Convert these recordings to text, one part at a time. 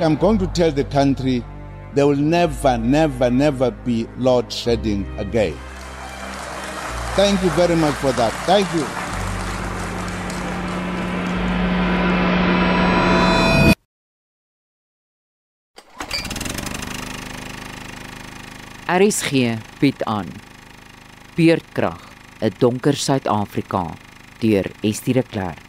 I'm going to tell the country there will never, never, never be load shedding again. Thank you very much for that. Thank you. RSG bied aan Beerdkrag, 'n donker Suid-Afrika deur Estie de Klerk.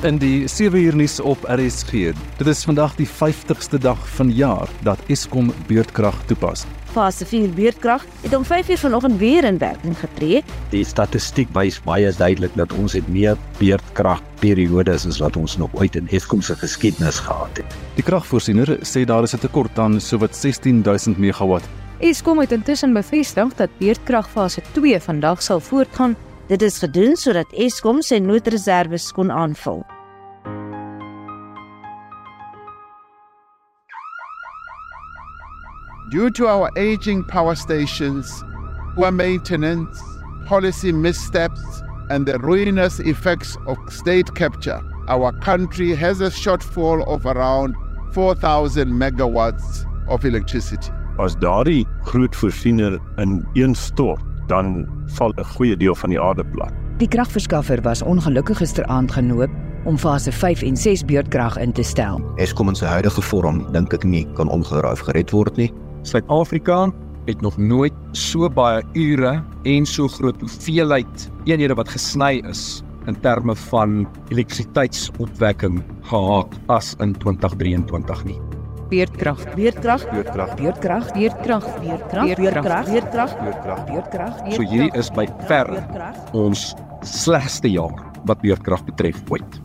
In die 7 uur nuus op RSG. Dit is vandag die 50ste dag van jaar dat Eskom beurtkrag toepas. Fase 4 beurtkrag het om 5 uur vanoggend weer in werking getree. Die statistiek wys baie duidelik dat ons het meer beurtkragperiodes as wat ons nog ooit in Eskom se geskiedenis gehad het. Die kragvoorsiener sê daar is 'n tekort aan sowat 16000 megawatt. Eskom het intussen bevestig dat beurtkrag fase 2 vandag sal voortgaan. Dit is gedoen sodat Eskom sy noodreserwes kon aanvul. Due to our aging power stations, poor maintenance, policy missteps, and the ruinous effects of state capture, our country has a shortfall of around 4,000 megawatts of electricity. As daardie groot voorsiener in een stort, dan val 'n goeie deel van die aarde plat. Die kragverskaffer was ongelukkig gisteraand genoop om fase 5 en 6 beurtkrag in te stel. Eskom in sy huidige vorm dink ek nie kan ongeraaf gered word nie. Suid-Afrika het nog nooit so baie ure en so groot hoeveelheid eenhede wat gesny is in terme van elektrisiteitsopwekking gehad as in 2023 nie. Beurtkrag, Beurtkrag. beurtkrag, beurtkrag, beurtkrag, beurtkrag, beurtkrag, Beurtkrag. beurtkrag. So hierdie is by verre ons slegste jaar wat beurtkrag betref ooit.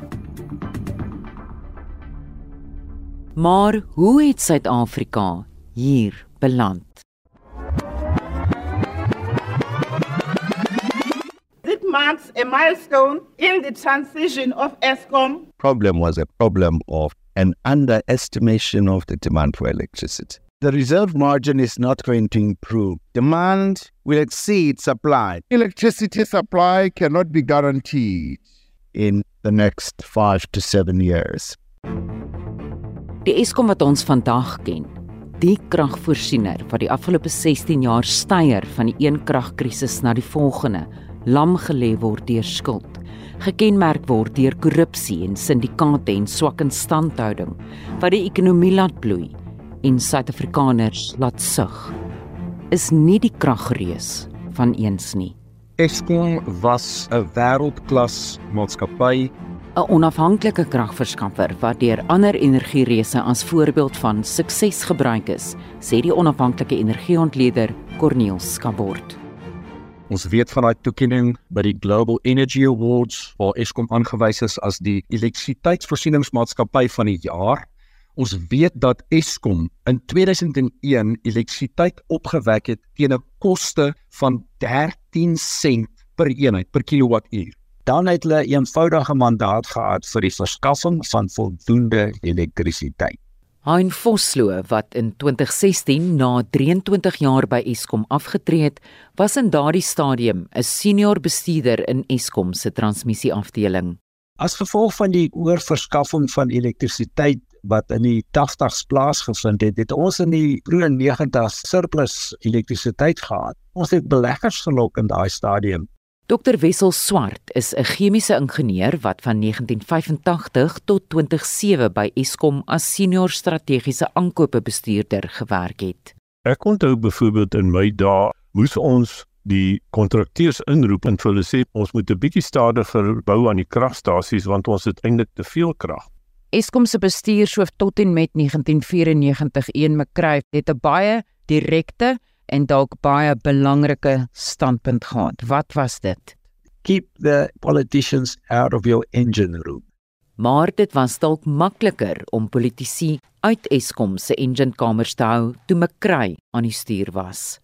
Maar hoe het Suid-Afrika hier beland? Marks a milestone in the transition of ESCOM problem was a problem of an underestimation of the demand for electricity. The reserve margin is not going to improve. Demand will exceed supply Electricity supply cannot be guaranteed. in the next five to seven years. Die Eskom wat ons vandag ken, die kragvoorsiener wat die afgelope 16 jaar steier van die een kragkrisis na die volgende, lam gelê word deur skuld, gekenmerk word deur korrupsie en syndikaate en swak instandhouding wat die ekonomie laat bloei en Suid-Afrikaners laat sug, is nie die kragreus van eens nie. Eskom was 'n wêreldklas maatskappy 'n onafhanklike kragverskaffer wat deur ander energiereëse as voorbeeld van sukses gebruik is, sê die onafhanklike energieontleder Corneel Skabort. Ons weet van daai toekenning by die Global Energy Awards waar Eskom aangewys is as die elektrisiteitsvoorsieningsmaatskappy van die jaar. Ons weet dat Eskom in 2001 elektrisiteit opgewek het teen 'n koste van 13 sent per eenheid per kilowattuur. Dan het hulle 'n eenvoudige mandaat gehad vir die verskaffing van voldoende elektrisiteit. Hein Vosloo wat in 2016 na 23 jaar by Eskom afgetree het, was in daardie stadium 'n senior bestuurder in Eskom se transmissieafdeling. As gevolg van die oorverskaffing van elektrisiteit wat in die 80s plaasgevind het, het ons in die vroeë 90s surplus elektrisiteit gehad. Ons het beleggers gelok in daai stadium. Dr Wessel Swart is 'n chemiese ingenieur wat van 1985 tot 2007 by Eskom as senior strategiese aankope bestuurder gewerk het. Ek onthou byvoorbeeld in my dae moes ons die kontrakteurs inroep en vir hulle sê ons moet 'n bietjie stadiger bou aan die kragstasies want ons het eintlik te veel krag. Eskom se bestuurshoof tot en met 1994 een McCray het 'n baie direkte en dalk baie belangrike standpunt gehad. Wat was dit? Keep the politicians out of your engine room. Maar dit was dalk makliker om politici uit Eskom se enginekamers te hou toe McCray aan die stuur was.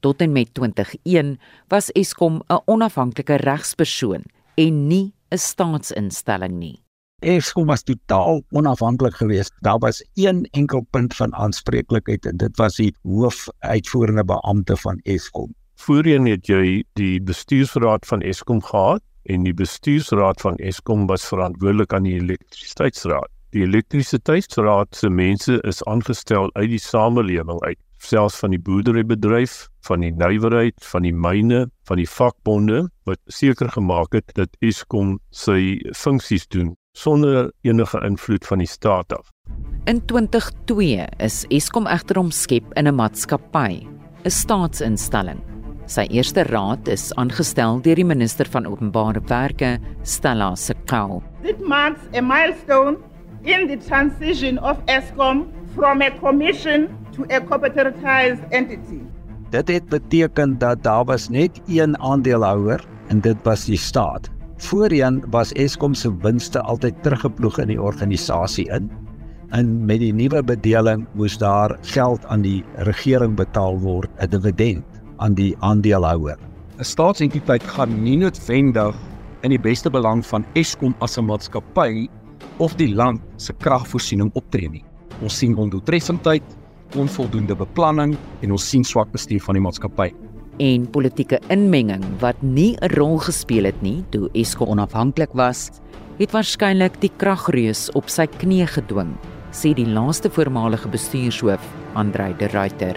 Tot en met 2001 was Eskom 'n onafhanklike regspersoon en nie 'n staatsinstelling nie. Eskom was totaal onafhanklik geweest. Daar was een enkel punt van aanspreeklikheid en dit was die hoofuitvoerende beampte van Eskom. Voorheen het jy die bestuursraad van Eskom gehad en die bestuursraad van Eskom was verantwoordelik aan die elektrisiteitsraad. Die elektrisiteitsraad se mense is aangestel uit die samelewing uit, selfs van die boerderybedryf, van die nywerheid, van die myne, van die vakbonde wat seker gemaak het dat Eskom sy funksies doen sonder enige invloed van die staat af. In 2002 is Eskom egter omskep in 'n maatskappy, 'n staatsinstelling. Sy eerste raad is aangestel deur die minister van Openbare Werke, Stella Sekau. It marks a milestone in the transition of Eskom from a commission to a corporatized entity. Dit het beteken dat daar was net een aandeelhouer en dit was die staat. Voorheen was Eskom se winste altyd teruggeploeg in die organisasie in. En met die nuwe bedeling moes daar geld aan die regering betaal word, 'n dividend aan die aandeelhouer. 'n Staatsentiteit gaan nie noodwendig in die beste belang van Eskom as 'n maatskappy of die land se kragvoorsiening optree nie. Ons sien ondoeltreffendheid, onvoldoende beplanning en ons sien swak bestuur van die maatskappy en politieke inmenging wat nie 'n rol gespeel het nie toe Eskom onafhanklik was, het waarskynlik die kragreus op sy knie gedwing, sê die laaste voormalige bestuurshoof, Andrei de Ruyter.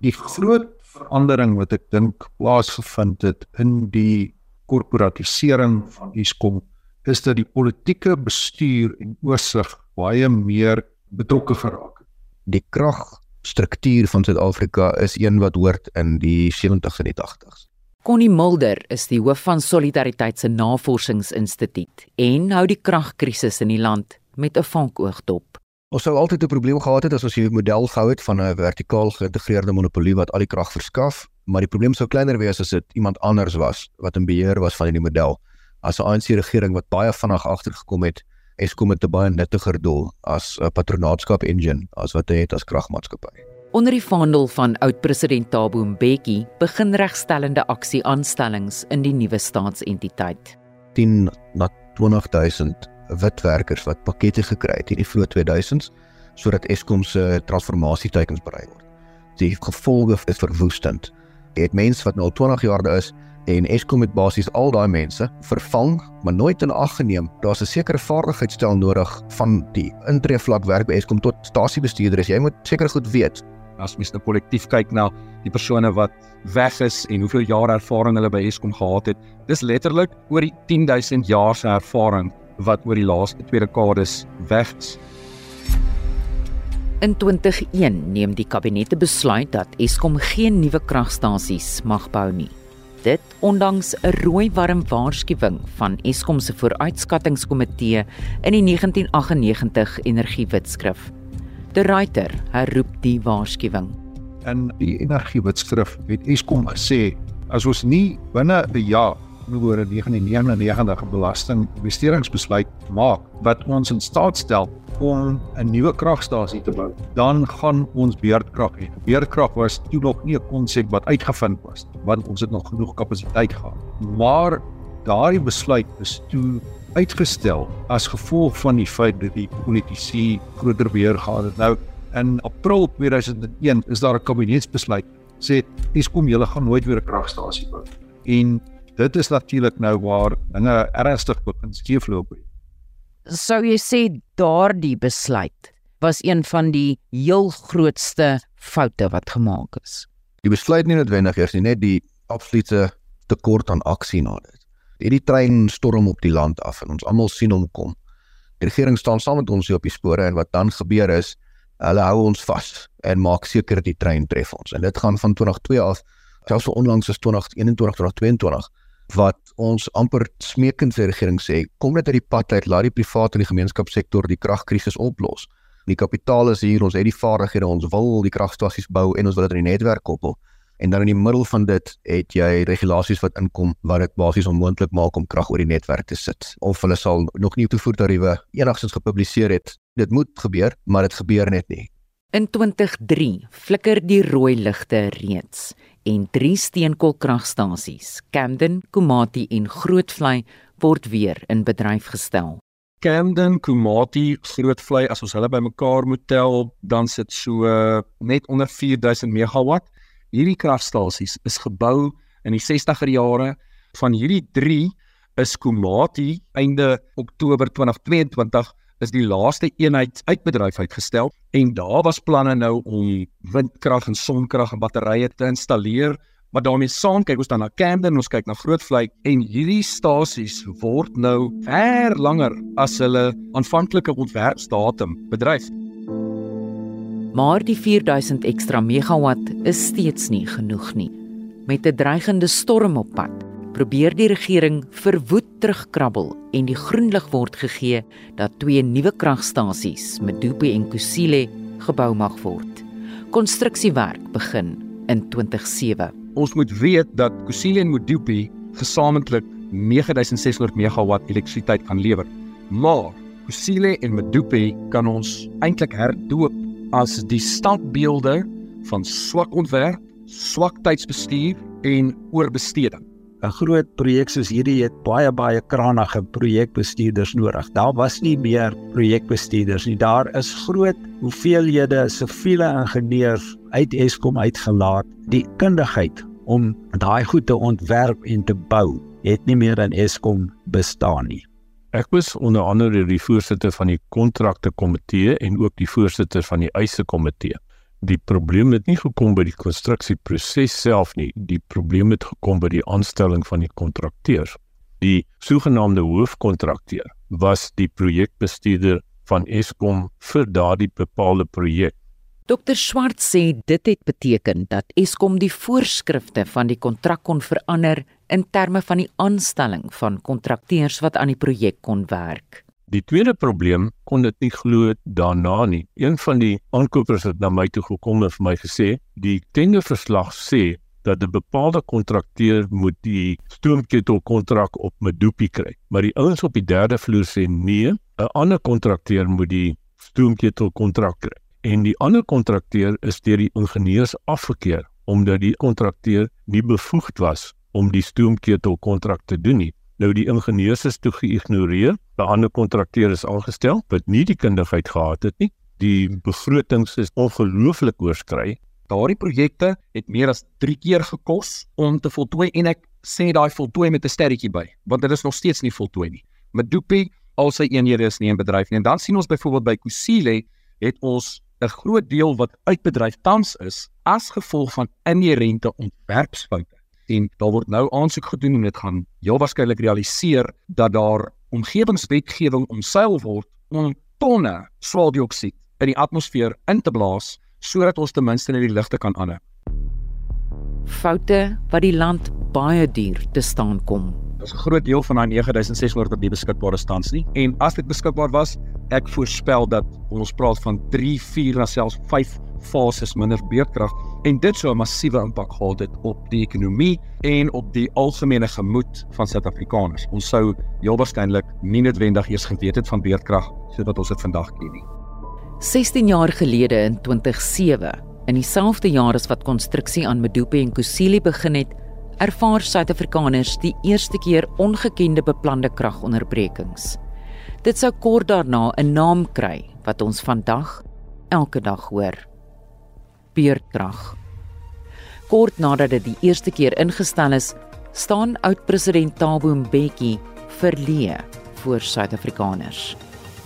Die groot verandering wat ek dink plaasgevind het in die korporatisering van Eskom is dat die politieke bestuur en oorsig baie meer betrokke geraak het. Die krag struktuur van Suid-Afrika is een wat hoort in die 70s en die 80s. Connie Mulder is die hoof van Solidariteit se Navorsingsinstituut en hou die kragkrisis in die land met 'n vankoog dop. Ons sou altyd 'n probleem gehad het as ons hier 'n model gehou het van 'n vertikaal geïntegreerde monopolie wat al die krag verskaf, maar die probleem sou kleiner wees as dit iemand anders was wat in beheer was van die model. As 'n ANC regering wat baie vinnig agtergekom het Eskom het 'n baie nuttiger doel as 'n patronaatskap engine as wat hy het as kragmaatskappy. Onder die vaandel van oud-president Thabo Mbeki begin regstellende aksie aanstellings in die nuwe staatsentiteit. 10 na 20000 witwerkers wat pakkette gekry het in die vroeë 2000s sodat Eskom se transformasieteikens bereik word. Die gevolge is verwoestend. Het mense wat nou al 20 jaar daar is en Eskom het basies al daai mense vervang, maar nooit in ag geneem. Daar's 'n sekere vaardigheidsstel nodig van die intree vlak werk by Eskom tot stasiebestuurders. Jy moet seker goed weet as mens nou kollektief kyk na die persone wat weg is en hoeveel jaar ervaring hulle by Eskom gehad het. Dis letterlik oor die 10000 jaar se ervaring wat oor die laaste twee dekades weg is. In 2001 neem die kabinet besluit dat Eskom geen nuwe kragstasies mag bou nie dit ondanks 'n rooi warm waarskuwing van Eskom se vooruitskattingskomitee in die 1998 energiewetskrif. De Ruyter herroep die waarskuwing. In die energiewetskrif het Eskom gesê as ons nie binne 'n jaar 'n 1999 belasting investeringsbesluit maak wat ons in staat stel om 'n nuwe kragstasie te bou, dan gaan ons beerdkrag hê. Beerdkrag was toe nog nie 'n konsep wat uitgevind was, want ons het nog genoeg kapasiteit gehad. Maar daardie besluit is toe uitgestel as gevolg van die feit dat die politici groter beheer gehad het. Nou in April 2001 is daar 'n kabinetsbesluit sê Eskom julle gaan nooit weer 'n kragstasie bou. En dit is natuurlik nou waar dinge ernstig begin skeefloop. Sou jy sê daardie besluit was een van die heel grootste foute wat gemaak is? Die besluit nie noodwendig eers nie, net die absolute tekort aan aksie na dit. Hierdie trein storm op die land af en ons almal sien hom kom. Die regering staan saam met ons hier op die spore en wat dan gebeur is, hulle hou ons vas en maak seker die trein tref ons. En dit gaan van 2002 af, selfs so onlangs as 2021 tot 2022 wat ons amper smeekend vir die regering sê, kom net uit die pad uit, laat die private en die gemeenskapssektor die kragkrisis oplos. Die kapitaal is hier, ons het die vaardighede, ons wil die kragstasies bou en ons wil dit in die netwerk koppel. En dan in die middel van dit het jy regulasies wat inkom wat dit basies onmoontlik maak om krag oor die netwerk te sit. Of hulle sal nog nie toevoertariewe enigstens gepubliseer het. Dit moet gebeur, maar dit gebeur net nie. In 2003 flikker die rooi ligte reeds en drie steenkoolkragstasies, Camden, Komati en Grootvlei word weer in bedryf gestel. Camden, Komati, Grootvlei, as ons hulle bymekaar moet tel, dan sit so uh, net onder 4000 megawatt. Hierdie kragstasies is gebou in die 60er jare. Van hierdie 3 is Komati einde Oktober 2022 is die laaste eenheid uit bedryf uitgestel en daar was planne nou om windkrag en sonkrag en batterye te installeer maar daarmee saam kyk ons dan na Camden ons kyk na Grootvlei en hierdie stasies word nou ver langer as hulle aanvanklike ontwerpsdatum bedryf Maar die 4000 ekstra megawatt is steeds nie genoeg nie. Met 'n dreigende storm op pad, probeer die regering verwoed terugkrabbel en die groen lig word gegee dat twee nuwe kragstasies, Medupi en Kusile, gebou mag word. Konstruksiewerk begin in 2007. Ons moet weet dat Kusile en Medupi gesamentlik 9600 megawatt elektrisiteit kan lewer. Maar Kusile en Medupi kan ons eintlik herdoop as die standbeelde van swak ontwerp, swak tydsbestuur en oorbesteding. 'n Groot projek soos hierdie het baie baie krangige projekbestuurders nodig. Daar was nie meer projekbestuurders nie. Daar is groot hoeveelhede siviele ingenieurs uit Eskom uitgelaat. Die kundigheid om daai goed te ontwerp en te bou het nie meer in Eskom bestaan nie. Ek was onder andere die voorsitter van die kontrakte komitee en ook die voorsitter van die eise komitee. Die probleem het nie gekom by die konstruksieproses self nie, die probleem het gekom by die aanstelling van die kontrakteurs. Die sogenaamde hoofkontrakteur was die projekbestuurder van Eskom vir daardie bepaalde projek. Dr Swart sê dit het beteken dat Eskom die voorskrifte van die kontrak kon verander in terme van die aanstelling van kontrakteurs wat aan die projek kon werk. Die tweede probleem kon dit nie glo daarna nie. Een van die aankopers het na my toe gekom en vir my gesê, die tenderverslag sê dat 'n bepaalde kontrakteur moet die stoomketel kontrak op Medupi kry. Maar die ouens op die derde vloer sê nee, 'n ander kontrakteur moet die stoomketel kontrak kry. En die ander kontrakteur is deur die ingenieurs afgekeur omdat die kontrakteur nie bevoegd was om die stoomketel kontrak te doen nie. Nou die ingenieurs is toe geïgnoreer. Ander kontrakteur is aangestel wat nie die kundigheid gehad het nie. Die begrotings is ongelooflik oorskry. Daardie projekte het meer as 3 keer gekos om te voltooi en ek sê daai voltooi met 'n sterretjie by, want dit is nog steeds nie voltooi nie. Medupi al sy eenhede is nie in bedryf nie. En dan sien ons byvoorbeeld by Kusile het ons 'n groot deel wat uit bedryf tans is as gevolg van inherente ontwerpsfoute en daar word nou aansoek gedoen en dit gaan heel waarskynlik realiseer dat daar omgewingswetgewing omseil word om tonne swaweldioksied in die atmosfeer in te blaas sodat ons ten minste net die ligte kan aanhou. Foute wat die land baie duur te staan kom. Is 'n groot deel van daai 9600 wat nie beskikbaar is tans nie en as dit beskikbaar was, ek voorspel dat ons praat van 3, 4 na selfs 5 fases minder beerdkrag en dit sou 'n massiewe impak gehad het op die ekonomie en op die algemene gemoed van Suid-Afrikaners. Ons sou heel waarskynlik nie noodwendig eers geweet het van beerdkrag soos wat ons dit vandag ken nie. 16 jaar gelede in 2007, in dieselfde jaar as wat konstruksie aan Medupi en Kusile begin het, ervaar Suid-Afrikaners die eerste keer ongekende beplande kragonderbrekings. Dit sou kort daarna 'n naam kry wat ons vandag elke dag hoor beerdkrag. Kort nadat dit die eerste keer ingestel is, staan oud-president Thabo Mbeki verleë voor Suid-Afrikaners.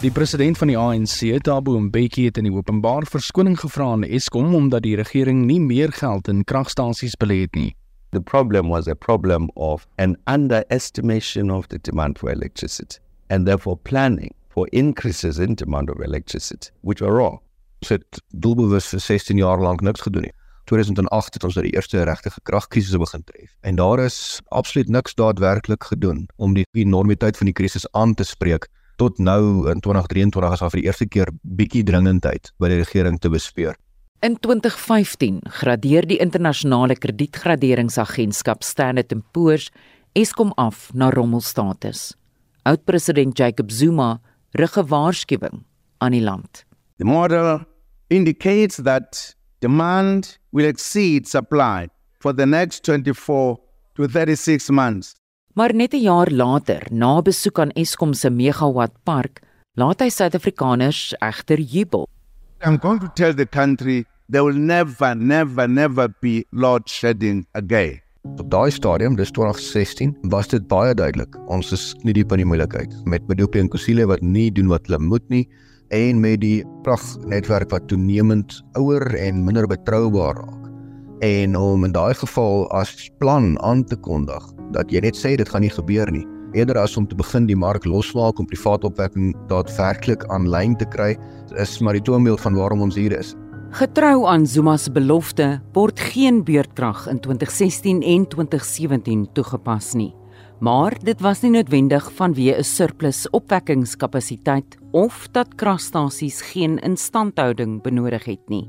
Die president van die ANC, Thabo Mbeki, het in die openbaar verskoning gevra aan Eskom omdat die regering nie meer geld in kragstasies belê het nie. The problem was a problem of an underestimation of the demand for electricity and therefore planning for increases in demand of electricity, which were wrong ons het doelbewus vir 16 jaar lank niks gedoen nie. 2008 het ons die eerste regte kragkrisis begin tref. En daar is absoluut niks daadwerklik gedoen om die enormiteit van die krisis aan te spreek tot nou in 2023 as af vir die eerste keer bietjie dringendheid by die regering te bespeer. In 2015 gradeer die internasionale kredietgraderingsagentskap Standard & Poor's Eskom af na rommelstatus. Oud-president Jacob Zuma rig 'n waarskuwing aan die land. The model indicates that demand will exceed supply for the next 24 to 36 months. Maar net 'n jaar later, na besoek aan Eskom se megawatt park, laat hy Suid-Afrikaners egter jubel. I'm going to tell the country there will never never never be load shedding again. Op daai stadium, dis 2016, was dit baie duidelik. Ons is nie diep in die moeilikheid met Medupi en Kusile wat nie doen wat hulle moet nie en met die kragnetwerk wat toenemend ouer en minder betroubaar raak. En om in daai geval as plan aan te kondig dat jy net sê dit gaan nie gebeur nie, eerder as om te begin die mark losmaak om private opwekking daadwerklik aanlyn te kry, is maar die toonbeeld van waarom ons hier is. Getrou aan Zuma se belofte word geen beurtkrag in 2016 en 2017 toegepas nie. Maar dit was nie noodwendig vanweë 'n surplus opwekkingskapasiteit of dat kragstasies geen instandhouding benodig het nie.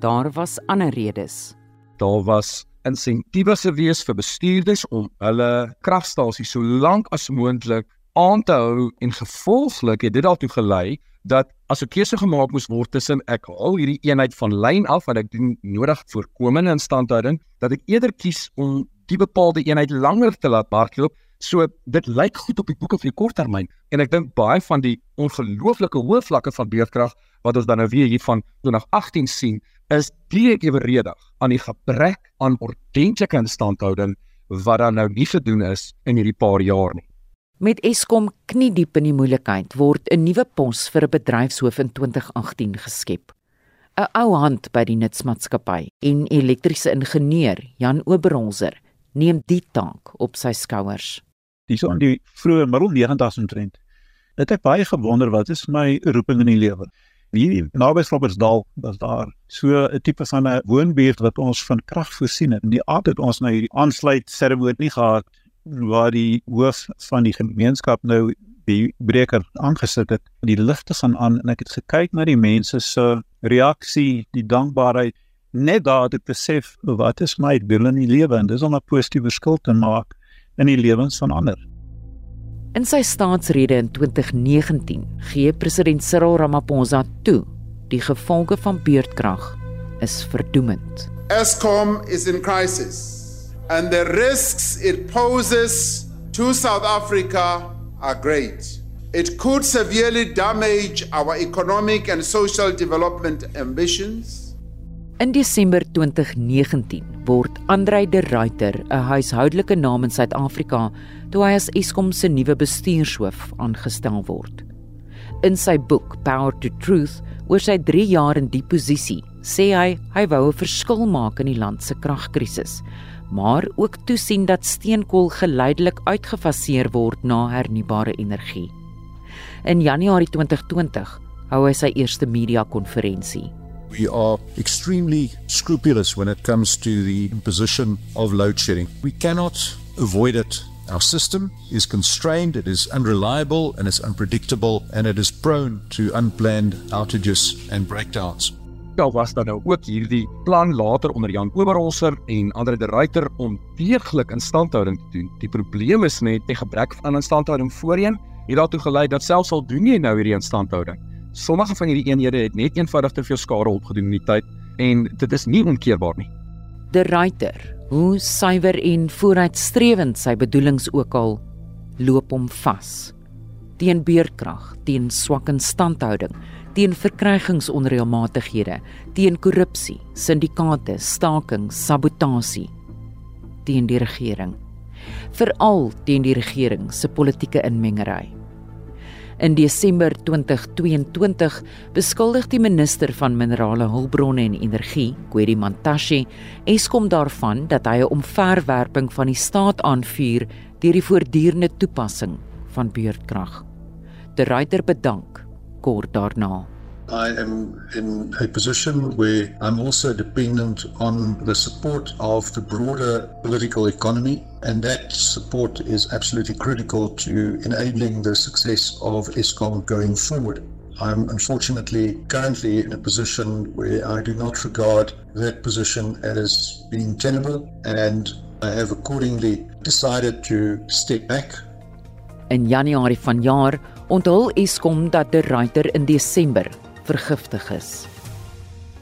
Daar was ander redes. Daar was insentiewe se wees vir bestuurders om hulle kragstasies so lank as moontlik aan te hou en gevolglik het dit daartoe gelei dat as 'n keuse gemaak moes word tussen ek haal hierdie eenheid van lyn af wat ek doen nodig voorkomende instandhouding dat ek eerder kies om die bepaalde eenheid langer te laat hardloop so dit lyk goed op die boeke vir die korttermyn en ek dink baie van die ongelooflike hoë vlakke van beurtkrag wat ons dan nou weer hier van 2018 sien is direk eweredig aan die gebrek aan ordentlike instandhouding wat dan nou nie gedoen is in hierdie paar jaar nie Met Eskom kniediep in die moeilikheid word 'n nuwe pos vir 'n bedryfshoof in 2018 geskep. 'n Ou hand by die nutsmaatskappy en elektriese ingenieur Jan Oberholzer neem die taak op sy skouers. Dis aan die vroeë middel 9000 trend. Dit het baie gewonder wat is my roeping in die lewe. Hier naby Sloppersdal was daar so 'n tipe van 'n woonbuurt wat ons van krag voorsien het. En die aard het ons nou hierdie aansluit seremonie gehad waar die hoof van die gemeenskap nou die breker aangesit het. Die ligte gaan aan en ek het gekyk na die mense se reaksie, die dankbaarheid net daar te besef wat is my doel in die lewe en dis om 'n positiewe verskil te maak in die lewens van ander. In sy staatsrede in 2019 gee president Cyril Ramaphosa toe die gevolge van beurtkrag is verdoemend. Eskom is in crisis. and the risks it poses to South Africa are great. It could severely damage our economic and social development ambitions. In Desember 2019 word Andrei de Ruyter 'n huishoudelike naam in Suid-Afrika toe hy as Eskom se nuwe bestuurshoof aangestel word. In sy boek Power to Truth, oor sy 3 jaar in die posisie, sê hy hy wou 'n verskil maak in die land se kragkrisis maar ook toesien dat steenkool geleidelik uitgefaseer word na hernubare energie. In Januarie 2020 hou hy sy eerste media-konferensie. We are extremely scrupulous when it comes to the imposition of load shedding. We cannot avoid it. Our system is constrained, it is unreliable, and it's unpredictable, and it is prone to unplanned outages and breakdowns. Daar was dan nou ook hierdie plan later onder Jan Oberholzer en Andre de Ruyter om deeglik instandhouding te doen. Die probleem is net die gebrek aan instandhouding voorheen het daartoe gelei dat selfs al doen jy nou hierdie instandhouding, sommige van hierdie eenhede het net eenvoudig te veel skade opgedoen in die tyd en dit is nie omkeerbaar nie. De Ruyter, hoe suiwer en vooruitstrewend sy bedoelings ook al, loop hom vas. Teen beurtkrag, teen swak instandhouding teen verkrygingsonreëlmatighede, teen korrupsie, syndikaate, staking, sabotasie teen die regering. Veral teen die regering se politieke inmengery. In Desember 2022 beskuldig die minister van minerale hulpbronne en energie, Kwedi Mantashe, Eskom daarvan dat hy 'n omverwerping van die staat aanvuur deur die voortdurende toepassing van beurtkrag. De Ruyter bedank kort daarna. I am in a position where I'm also dependent on the support of the broader political economy, and that support is absolutely critical to enabling the success of ESCOM going forward. I'm unfortunately currently in a position where I do not regard that position as being tenable, and I have accordingly decided to step back. In Januarie vanjaar onthul Eskom dat De Ruyter in Desember vergiftig is.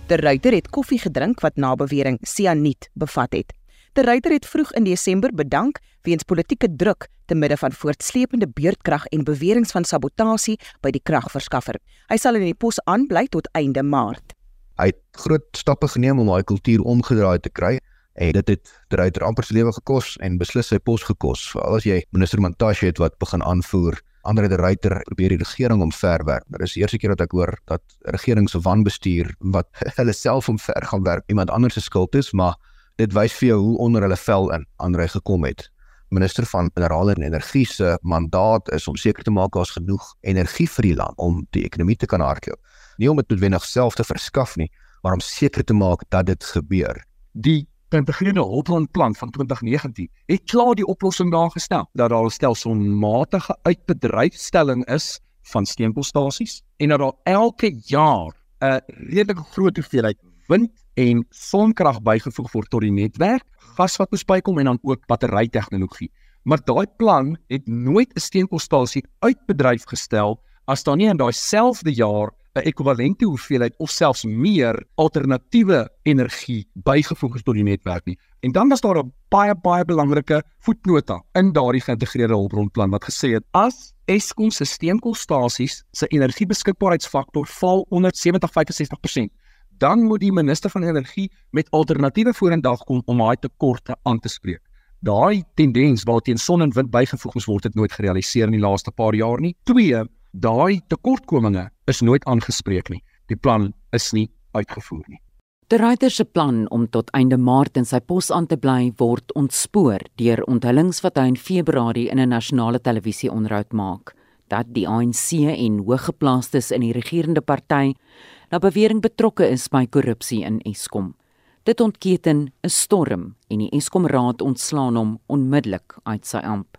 De Ruyter het koffie gedrink wat na bewering sianiet bevat het. De Ruyter het vroeg in Desember bedank weens politieke druk te midde van voortsleepende beurtkrag en beweringe van sabotasie by die kragverskaffer. Hy sal in die pos aanbly tot einde Maart. Hy het groot stappe geneem om daai kultuur omgedraai te kry En dit het die ruiter amper sy lewe gekos en beslis sy pos gekos. Veral as jy minister Montashe het wat begin aanvoer Andre de Ruyter probeer die regering omverwerp. Dit is die eerste keer dat ek hoor dat regering se wanbestuur wat hulle self omver gaan werp iemand anders se skuld is, maar dit wys vir jou hoe onder hulle vel in Andre gekom het. Minister van Minerale en Energie se mandaat is om seker te maak daar's genoeg energie vir die land om die ekonomie te kan hardloop. Nie om dit noodwendig self te verskaf nie, maar om seker te maak dat dit gebeur. Die geïntegreerde hulpbronplan van 2019 het klaar die oplossing daar gestel dat daar 'n stelselmatige uitbedryfstelling is van steenkoolstasies en dat daar elke jaar 'n redelike groot hoeveelheid wind en sonkrag bygevoeg word tot die netwerk, gas wat moet bykom en dan ook batterytegnologie. Maar daai plan het nooit 'n steenkoolstasie uitbedryf gestel as daar nie in daai selfde jaar 'n ekwivalente hoeveelheid of selfs meer alternatiewe energie bygevoeg is tot die netwerk nie. En dan was daar 'n baie baie belangrike voetnota in daardie geïntegreerde hulpbronplan wat gesê het as Eskom se steenkoolstasies se energiebeskikbaarheidsfaktor val onder 70-65%, dan moet die minister van energie met alternatiewe vorendag kom om daai tekorte aan te spreek. Daai tendens waarteen son en wind bygevoeg moes word het nooit gerealiseer in die laaste paar jaar nie. 2 daai tekortkominge is nooit aangespreek nie. Die plan is nie uitgevoer nie. Die Reiter se plan om tot einde Maart in sy pos aan te bly word ontspoor deur onthullings wat hy in Februarie in 'n nasionale televisie onderhoud maak dat die ANC en hoëgeplaastes in die regerende party na bewering betrokke is by korrupsie in Eskom. Dit ontketen 'n storm en die Eskom raad ontslaan hom onmiddellik uit sy amp.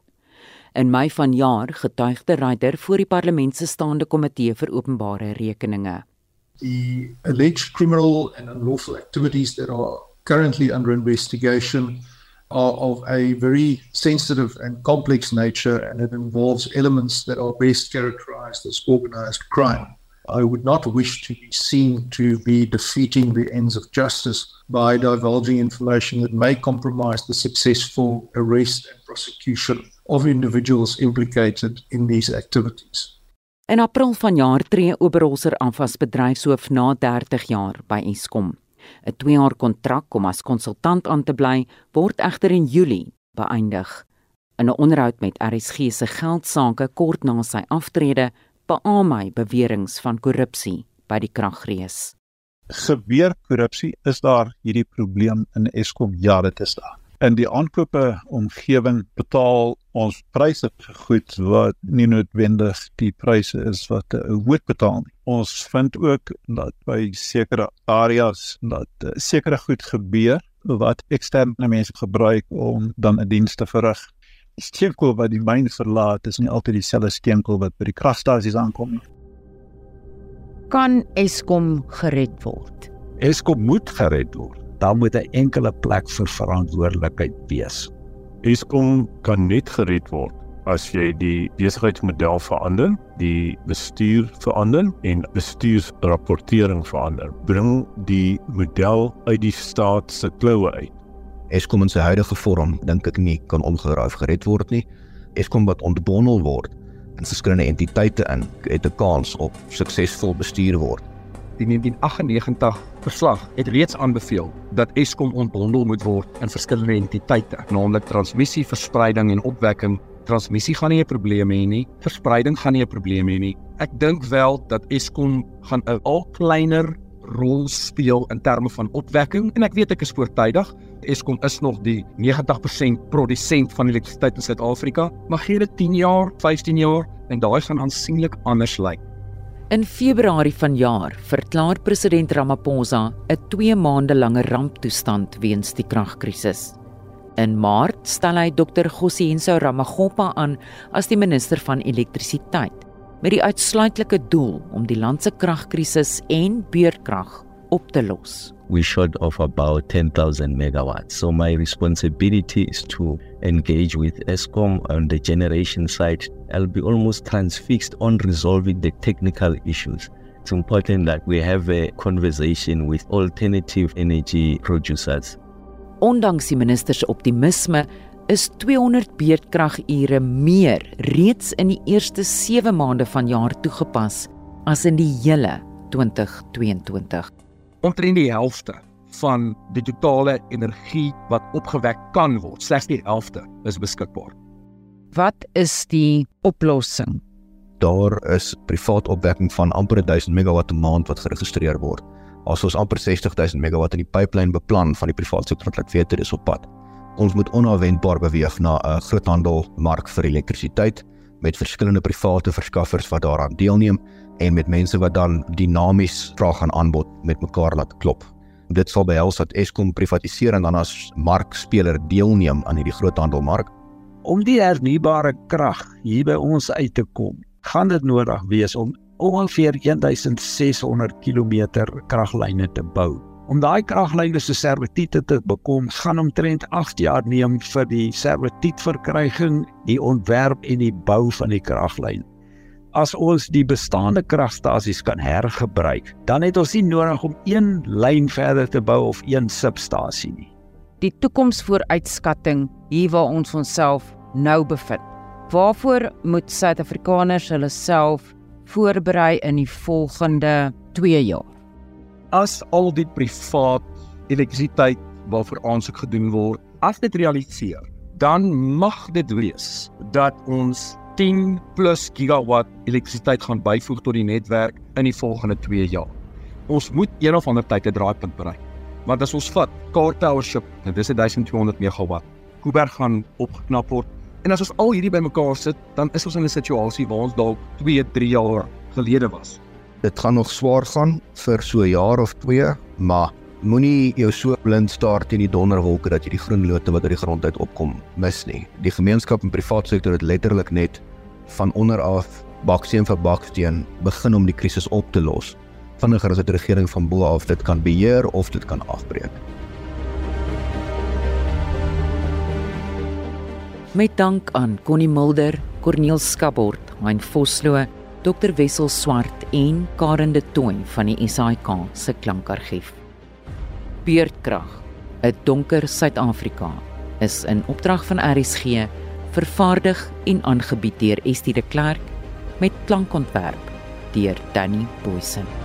In Mei vanjaar getuigde Ryder voor die parlement se staande komitee vir openbare rekeninge. The alleged criminal and unlawful activities that are currently under investigation are of a very sensitive and complex nature and it involves elements that are best characterized as organized crime. I would not wish to be seen to be defeating the ends of justice by divulging information that may compromise the successful arrest and prosecution of individuals implicated in these activities. In April vanjaar tree Oberholzer af as bedryfshoof na 30 jaar by Eskom. 'n 2-jaar kontrak om as konsultant aan te bly word egter in Julie beëindig. In 'n onderhoud met RSG se geldsaake kort na sy aftrede, beamoem hy beweringe van korrupsie by die kragrees. Gebeur korrupsie is daar hierdie probleem in Eskom? Ja, dit is daar in die aankope omgewing betaal ons pryse vir goed wat nie noodwendig die pryse is wat 'n hoë betaal nie. Ons vind ook dat by sekere areas dat uh, sekere goed gebeur wat eksterne mense gebruik om dan 'n diens te verrig. Steenkool wat die myn verlaat is nie altyd dieselfde steenkool wat by die kragstasies aankom nie. Kan Eskom gered word? Eskom moet gered word dan moet 'n enkele plek vir verantwoordelikheid wees. Eskom kan net gered word as jy die besigheidsmodel verander, die bestuur verander en bestuursrapportering verander. Bring die model uit die staat se kloue uit. Eskom in sy huidige vorm dink ek nie kan omgeraai of gered word nie. Eskom wat ontbondel word in verskillende entiteite in het 'n kans op suksesvol bestuur word die 1998 verslag het reeds aanbeveel dat Eskom ontbondel moet word in verskillende entiteite, naamlik transmissie, verspreiding en opwekking. Transmissie gaan nie 'n probleem hê nie, verspreiding gaan nie 'n probleem hê nie. Ek dink wel dat Eskom gaan 'n al kleiner rol speel in terme van opwekking en ek weet ek is voortydig. Eskom is nog die 90% produsent van elektrisiteit in Suid-Afrika, maar gee dit 10 jaar, 15 jaar en daai gaan aansienlik anders lyk. In Februarie vanjaar verklaar president Ramaphosa 'n 2 maande lange ramptoestand weens die kragkrisis. In Maart stel hy Dr. Gosienso Ramagopa aan as die minister van elektrisiteit met die uitsluitlike doel om die land se kragkrisis en beurtkrag op te los. We short of about 10,000 megawatts. So my responsibility is to engage with ESCOM on the generation side. I'll be almost transfixed on resolving the technical issues. It's important that we have a conversation with alternative energy producers. Ondanks die minister se optimisme is 200 beurtkragure meer reeds in die eerste 7 maande van jaar toegepas as in die hele 2022 omtrent die helfte van die totale energie wat opgewek kan word. Slegs die helfte is beskikbaar. Wat is die oplossing? Daar is privaat opwekking van amper 1000 megawatt 'n maand wat geregistreer word. As ons amper 60000 megawatt in die pipeline beplan van die private sektor wat weet dit is op pad. Ons moet onverwendbaar beweeg na 'n groothandelmark vir elektrisiteit met verskillende private verskaffers wat daaraan deelneem en met mense wat dan dinamies vraag en aanbod met mekaar laat klop. Dit sal behels dat Eskom privatiseer en dan as markspeler deelneem aan hierdie groothandelmark. Om die hernubare krag hier by ons uit te kom, gaan dit nodig wees om ongeveer 1600 km kraglyne te bou. Om daai kraglyne se servitute te bekom, gaan omtrent 8 jaar neem vir die servituutverkryging, die ontwerp en die bou van die kraglyn as ons die bestaande kragstasies kan hergebruik, dan het ons nie nodig om een lyn verder te bou of een substasie nie. Die toekomsvooruitskatting hier waar ons onsself nou bevind. Waarvoor moet Suid-Afrikaners hulle self voorberei in die volgende 2 jaar? As al die privaat elektrisiteit waarvoor aansoek gedoen word, as dit realiseer, dan mag dit wees dat ons 10 plus gigawatt elektrisiteit gaan byvoeg tot die netwerk in die volgende 2 jaar. Ons moet een of ander tyd 'n draaipunt bereik. Want as ons vat Car Towership, dit is 1200 megawatt. Kuiberg gaan opgeknap word. En as ons al hierdie bymekaar sit, dan is ons in 'n situasie waar ons dalk 2, 3 jaar gelede was. Dit gaan nog swaar gaan vir so 'n jaar of 2, maar moenie jou so blind staar teen die donderwolke dat jy die groen lote wat uit die grond uit opkom mis nie. Die gemeenskap en privaat sektor het letterlik net van onder af baksteen vir baksteen begin om die krisis op te los. Vinniger as 'n regering van bo af dit kan beheer of dit kan afbreek. Met dank aan Connie Mulder, Corneel Skabort, Hein Vosloo, Dr Wessel Swart en Karen de Tooi van die SAIK se klankargief. Beurtkrag, 'n donker Suid-Afrika, is in opdrag van RSG vervaardig en aangebied deur Estie de Klerk met klankontwerp deur Danny Boysen.